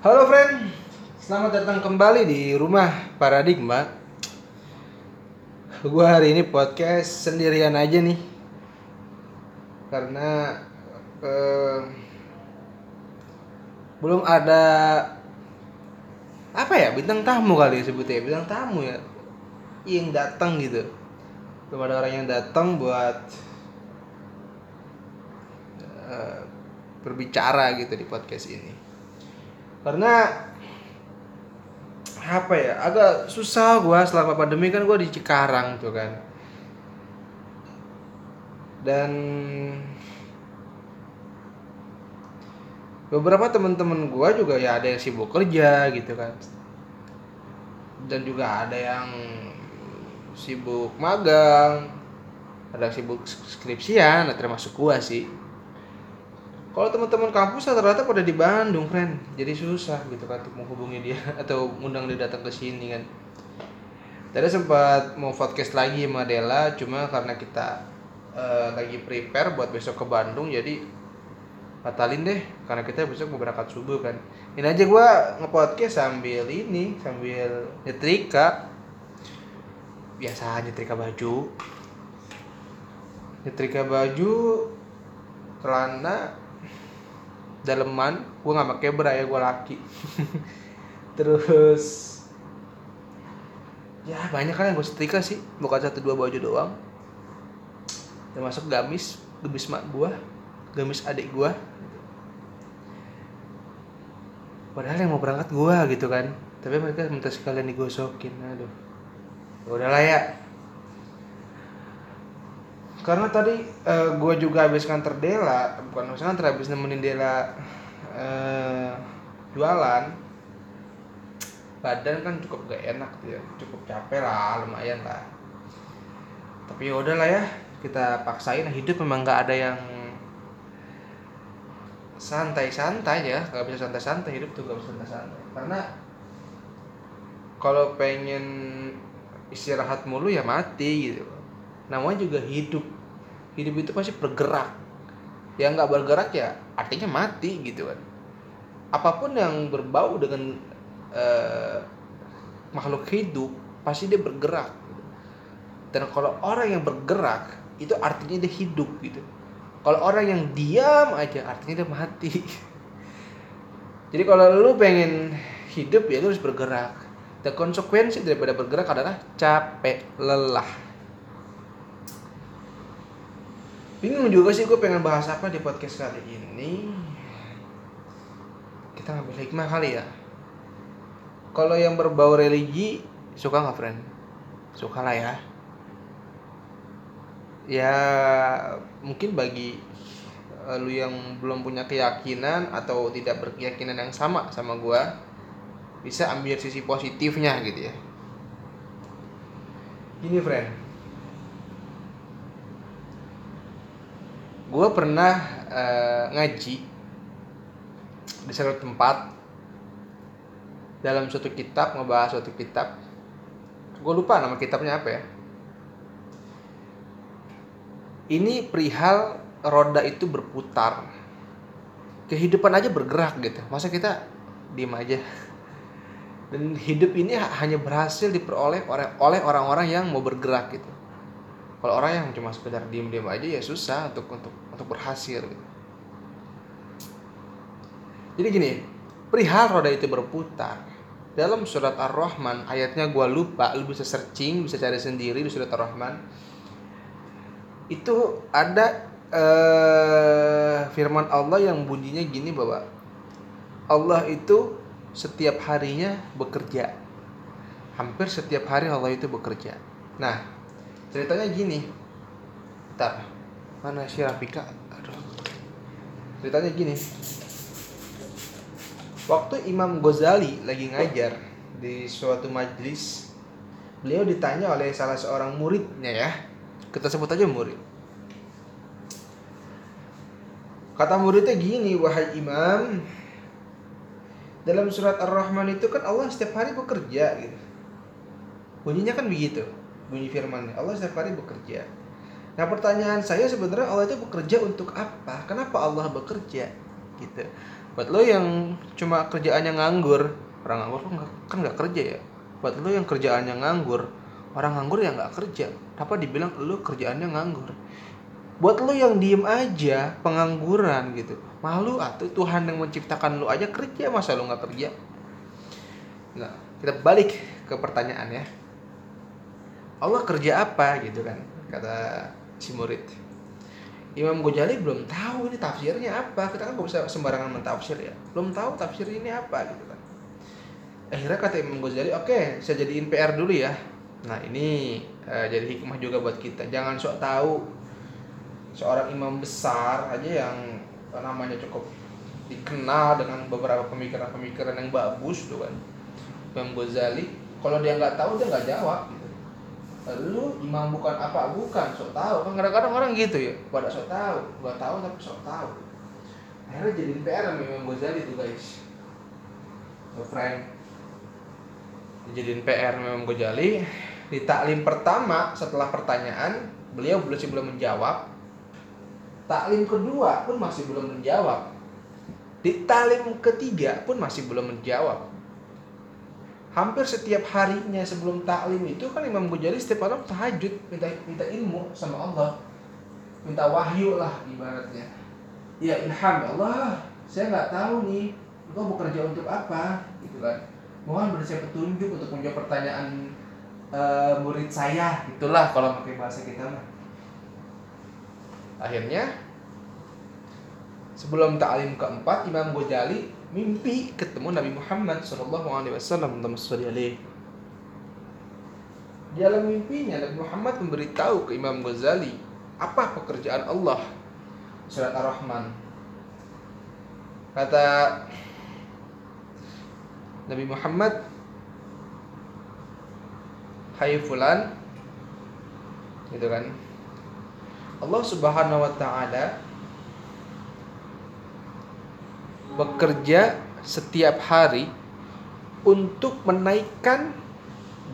Halo friend, selamat datang kembali di rumah Paradigma. Gua hari ini podcast sendirian aja nih, karena eh, belum ada apa ya bintang tamu kali ya sebutnya bintang tamu ya yang datang gitu. Belum ada orang yang datang buat eh, berbicara gitu di podcast ini karena apa ya agak susah gua selama pandemi kan gua di Cikarang tuh kan. Dan beberapa teman-teman gua juga ya ada yang sibuk kerja gitu kan. Dan juga ada yang sibuk magang ada yang sibuk skripsian nah termasuk gua sih kalau teman-teman kampus rata-rata pada di Bandung, friend. Jadi susah gitu kan untuk menghubungi dia atau ngundang dia datang ke sini kan. Tadi sempat mau podcast lagi sama Dela, cuma karena kita uh, lagi prepare buat besok ke Bandung, jadi batalin deh karena kita besok mau berangkat subuh kan. Ini aja gua ngepodcast sambil ini, sambil nyetrika. Biasa nyetrika baju. Nyetrika baju, celana, daleman gue nggak pakai bra ya gue laki. Terus ya banyak kan yang gue setrika sih. Bukan satu dua baju doang. Termasuk gamis gamis mak gue gamis adik gue padahal yang mau berangkat gue gitu kan. Tapi mereka minta sekalian digosokin aduh. Ya udahlah ya karena tadi uh, gue juga habis kantor Dela bukan habis kantor habis nemenin Dela uh, jualan. Badan kan cukup gak enak ya cukup capek lah lumayan lah. Tapi ya udahlah ya kita paksain. Hidup memang gak ada yang santai-santai ya gak bisa santai-santai hidup tuh gak bisa santai-santai. Karena kalau pengen istirahat mulu ya mati gitu namanya juga hidup. Hidup itu pasti bergerak. Yang nggak bergerak ya artinya mati gitu kan apa pun yang berbau dengan uh, makhluk hidup pasti dia bergerak gitu. dan kalau orang yang bergerak itu artinya dia hidup gitu. Kalau orang yang diam aja artinya dia mati. Jadi kalau lu pengen hidup ya lu harus bergerak. Dan konsekuensi daripada bergerak adalah capek lelah bingung juga sih gue pengen bahas apa di podcast kali ini. Kita ngambil hikmah kali ya. Kalau yang berbau religi suka nggak friend? Suka lah ya. Ya mungkin bagi uh, lu yang belum punya keyakinan atau tidak berkeyakinan yang sama sama gue bisa ambil sisi positifnya gitu ya. Gini friend gue pernah uh, ngaji di suatu tempat dalam suatu kitab ngebahas suatu kitab. Gue lupa nama kitabnya apa ya. Ini perihal roda itu berputar. Kehidupan aja bergerak gitu. Masa kita diem aja? Dan hidup ini hanya berhasil diperoleh oleh orang-orang yang mau bergerak gitu kalau orang yang cuma sekedar diem-diem aja ya susah untuk untuk untuk berhasil. Jadi gini perihal roda itu berputar. Dalam surat ar-rahman ayatnya gua lupa lu bisa searching bisa cari sendiri di surat ar-rahman. Itu ada uh, firman Allah yang bunyinya gini bahwa Allah itu setiap harinya bekerja. Hampir setiap hari Allah itu bekerja. Nah ceritanya gini. Ntar mana si Rafika aduh. Ceritanya gini. Waktu Imam Ghazali lagi ngajar di suatu majlis beliau ditanya oleh salah seorang muridnya ya. Kita sebut aja murid. Kata muridnya gini wahai imam dalam surat ar-rahman itu kan Allah setiap hari bekerja gitu. Bunyinya kan begitu bunyi firman Allah setiap hari bekerja. Nah pertanyaan saya sebenarnya Allah itu bekerja untuk apa? Kenapa Allah bekerja? Gitu. buat lo yang cuma kerjaannya nganggur orang nganggur kan nggak- kan nggak kerja ya buat lo yang kerjaannya nganggur orang nganggur ya nggak kerja apa dibilang lo kerjaannya nganggur buat lo yang diem aja pengangguran gitu malu atau Tuhan yang menciptakan lo aja kerja masa lo nggak kerja nah kita balik ke pertanyaan ya Allah kerja apa gitu kan kata si murid. Imam Ghazali belum tahu ini tafsirnya apa. Kita kan nggak bisa sembarangan mentafsir ya. Belum tahu tafsir ini apa gitu kan. Akhirnya kata Imam Ghazali oke saya jadiin PR dulu ya. Nah ini eh, jadi hikmah juga buat kita. Jangan sok tahu seorang imam besar aja yang namanya cukup dikenal dengan beberapa pemikiran-pemikiran yang bagus tuh kan. Imam Ghazali kalau dia nggak tahu dia nggak jawab lu imam bukan apa bukan sok tahu. Kan kadang-kadang orang gitu ya pada sok tahu nggak tahu tapi sok tahu. Akhirnya jadi PR sama Imam Ghazali tuh guys. So friend. Dijadiin PR sama Imam Ghazali. Di taklim pertama setelah pertanyaan beliau belum belum menjawab. Taklim kedua pun masih belum menjawab. Di taklim ketiga pun masih belum menjawab hampir setiap harinya sebelum taklim itu kan Imam Ghazali setiap malam tahajud minta minta ilmu sama Allah. Minta wahyu lah ibaratnya. Ya ilham ya Allah saya nggak tahu nih engkau bekerja untuk apa? Gitu kan. Mohon beri saya petunjuk untuk menjawab pertanyaan eh, murid saya. Itulah kalau pakai bahasa kita mah. Akhirnya sebelum taklim keempat Imam Ghazali mimpi ketemu Nabi Muhammad Shallallahu Alaihi Wasallam di dalam mimpinya Nabi Muhammad memberitahu ke Imam Ghazali apa pekerjaan Allah. Surat Ar-Rahman. Kata Nabi Muhammad Hai fulan gitu kan. Allah Subhanahu wa taala bekerja setiap hari untuk menaikkan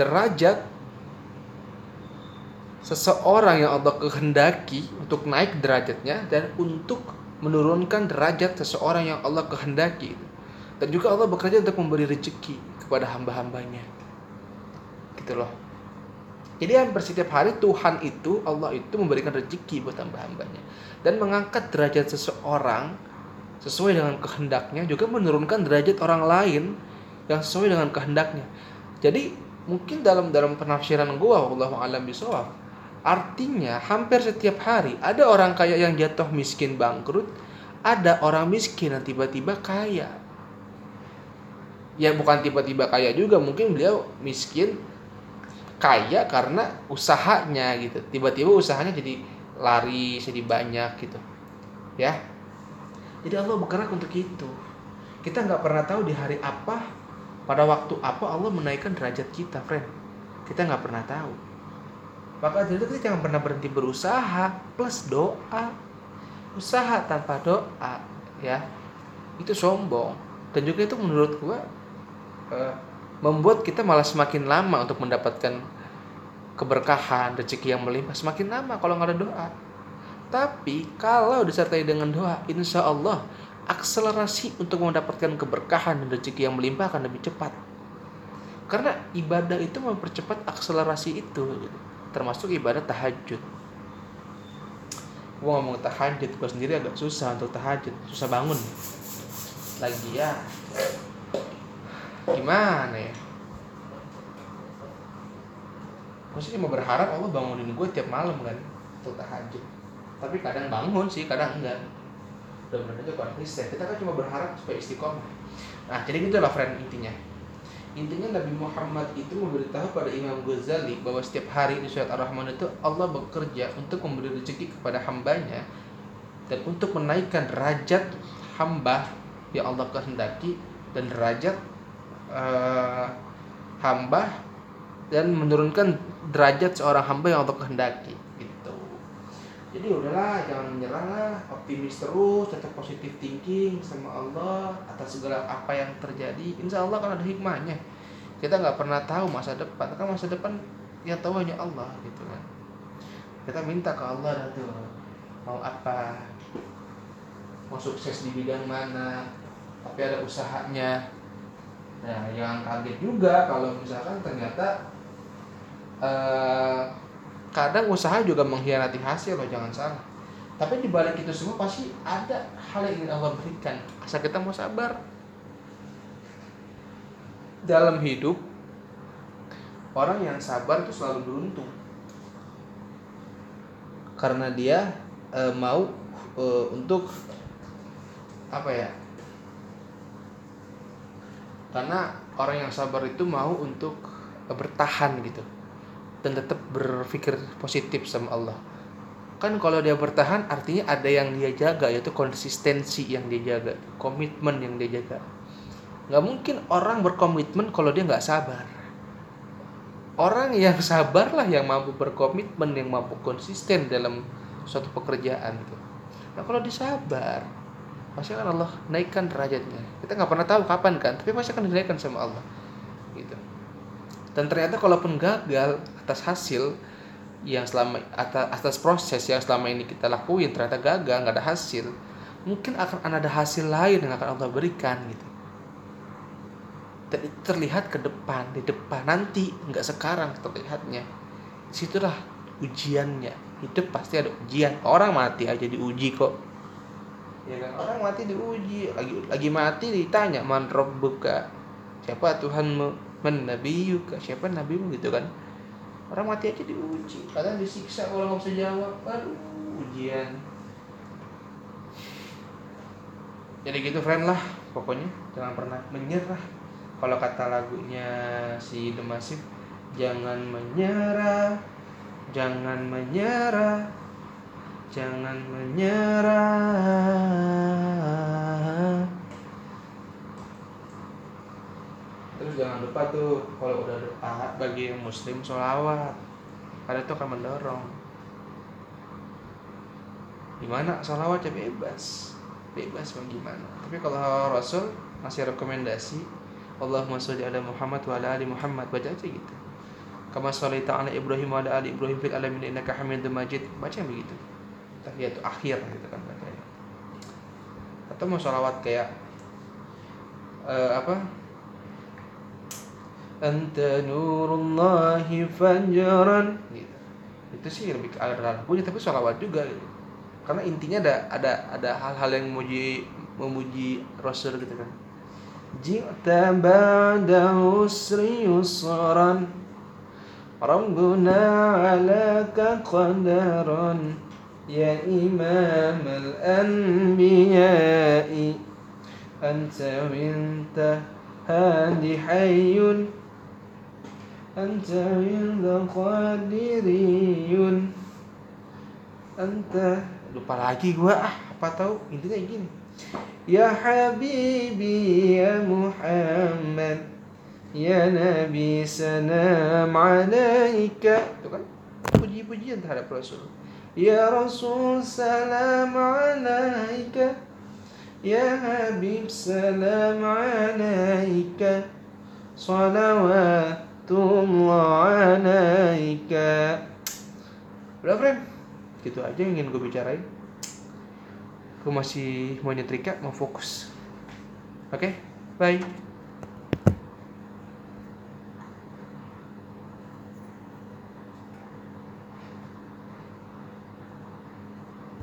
derajat seseorang yang Allah kehendaki untuk naik derajatnya dan untuk menurunkan derajat seseorang yang Allah kehendaki dan juga Allah bekerja untuk memberi rezeki kepada hamba-hambanya. Gitu loh. Jadi hampir setiap hari Tuhan itu Allah itu memberikan rezeki buat hamba-hambanya. Dan mengangkat derajat seseorang sesuai dengan kehendaknya juga menurunkan derajat orang lain yang sesuai dengan kehendaknya. Jadi mungkin dalam dalam penafsiran gua Allah alam bisawab artinya hampir setiap hari ada orang kaya yang jatuh miskin bangkrut, ada orang miskin yang tiba-tiba kaya. Ya bukan tiba-tiba kaya juga, mungkin beliau miskin kaya karena usahanya gitu. Tiba-tiba usahanya jadi lari jadi banyak gitu. Ya, jadi Allah bergerak untuk itu. Kita nggak pernah tahu di hari apa, pada waktu apa Allah menaikkan derajat kita, friend. Kita nggak pernah tahu. Maka dari itu kita jangan pernah berhenti berusaha plus doa. Usaha tanpa doa, ya itu sombong. Dan juga itu menurut gua eh, membuat kita malah semakin lama untuk mendapatkan keberkahan, rezeki yang melimpah semakin lama kalau nggak ada doa. Tapi kalau disertai dengan doa, insya Allah akselerasi untuk mendapatkan keberkahan dan rezeki yang melimpah akan lebih cepat. Karena ibadah itu mempercepat akselerasi itu, termasuk ibadah tahajud. Gue ngomong tahajud, gue sendiri agak susah untuk tahajud, susah bangun. Lagi ya, gimana ya? Gue sih cuma berharap Allah bangunin gue tiap malam kan untuk tahajud tapi kadang bangun sih kadang enggak. Mudah-mudahan aja konsisten kita kan cuma berharap supaya istiqomah. Nah jadi gitulah friend intinya. Intinya Nabi Muhammad itu memberitahu pada Imam Ghazali bahwa setiap hari di surat Ar-Rahman itu Allah bekerja untuk memberi rezeki kepada hambanya dan untuk menaikkan derajat hamba yang Allah kehendaki dan derajat uh, hamba dan menurunkan derajat seorang hamba yang Allah kehendaki jadi udahlah jangan menyerah lah. Optimis terus tetap positif thinking sama Allah atas segala apa yang terjadi. Insya Allah kan ada hikmahnya. Kita nggak pernah tahu masa depan. Kan masa depan yang tahu hanya Allah gitu kan. Kita minta ke Allah tuh mau apa? Mau sukses di bidang mana? Tapi ada usahanya. Nah jangan kaget juga kalau misalkan ternyata eh, kadang usaha juga mengkhianati hasil loh jangan salah. Tapi di balik itu semua pasti ada hal yang ingin Allah berikan. Asal kita mau sabar. Dalam hidup orang yang sabar itu selalu beruntung. Karena dia e, mau e, untuk apa ya? Karena orang yang sabar itu mau untuk bertahan gitu dan tetap berpikir positif sama Allah. Kan kalau dia bertahan artinya ada yang dia jaga yaitu konsistensi yang dia jaga komitmen yang dia jaga. Nggak mungkin orang berkomitmen kalau dia nggak sabar. Orang yang sabar lah yang mampu berkomitmen yang mampu konsisten dalam suatu pekerjaan gitu nah kalau disabar pasti akan Allah naikkan derajatnya. Kita nggak pernah tahu kapan kan tapi pasti akan dinaikkan sama Allah gitu. Dan ternyata kalaupun gagal atas hasil yang selama atas, atas proses yang selama ini kita lakuin ternyata gagal nggak ada hasil. Mungkin akan ada hasil lain yang akan Allah berikan gitu. Itu terlihat ke depan di depan nanti nggak sekarang terlihatnya. Situlah ujiannya. Hidup pasti ada ujian. Orang mati aja diuji kok. Ya kan? Orang mati diuji. Lagi lagi mati ditanya man buka siapa Tuhanmu? Man nabiyuka siapa nabimu? Gitu kan orang mati aja diuji. Kadang disiksa kalau nggak bisa jawab. Aduh ujian. Jadi gitu friend lah pokoknya. Jangan pernah menyerah. Kalau kata lagunya si The Massive jangan menyerah jangan menyerah jangan menyerah jangan lupa tuh kalau udah doa bagi yang muslim sholawat. Karena itu akan mendorong. Gimana? Sholawat ya bebas. Bebas mau gimana? Tapi kalau rasul masih rekomendasi Allahumma sholli ala Muhammad wa ala ali Muhammad baca aja gitu. Kama sholaita ala Ibrahim wa ala ali Ibrahim fil alamin innaka Hamidum Majid. Baca yang begitu. Tahiyatu akhir gitu kan katanya atau mau sholawat kayak uh, apa anta nurullahi fajran gitu itu sih lebih ke arah punya tapi sholawat juga gitu karena intinya ada ada ada hal-hal yang memuji memuji Rasul gitu kan jita ba'da usri yusran Rabbuna alaka qadaran يا إمام الأنبياء أنت وانت هادي حي أنت وانت قادري أنت lupa lagi gua ah apa tahu intinya gini ya habibi ya Muhammad ya Nabi salam alaika itu kan puji-pujian terhadap Rasul Ya Rasul salam alaika Ya Habib salam alaika Salawatullah alaika Udah friend. Gitu aja yang ingin gue bicarain. Gue masih mau nyetrika, mau fokus. Oke, okay? bye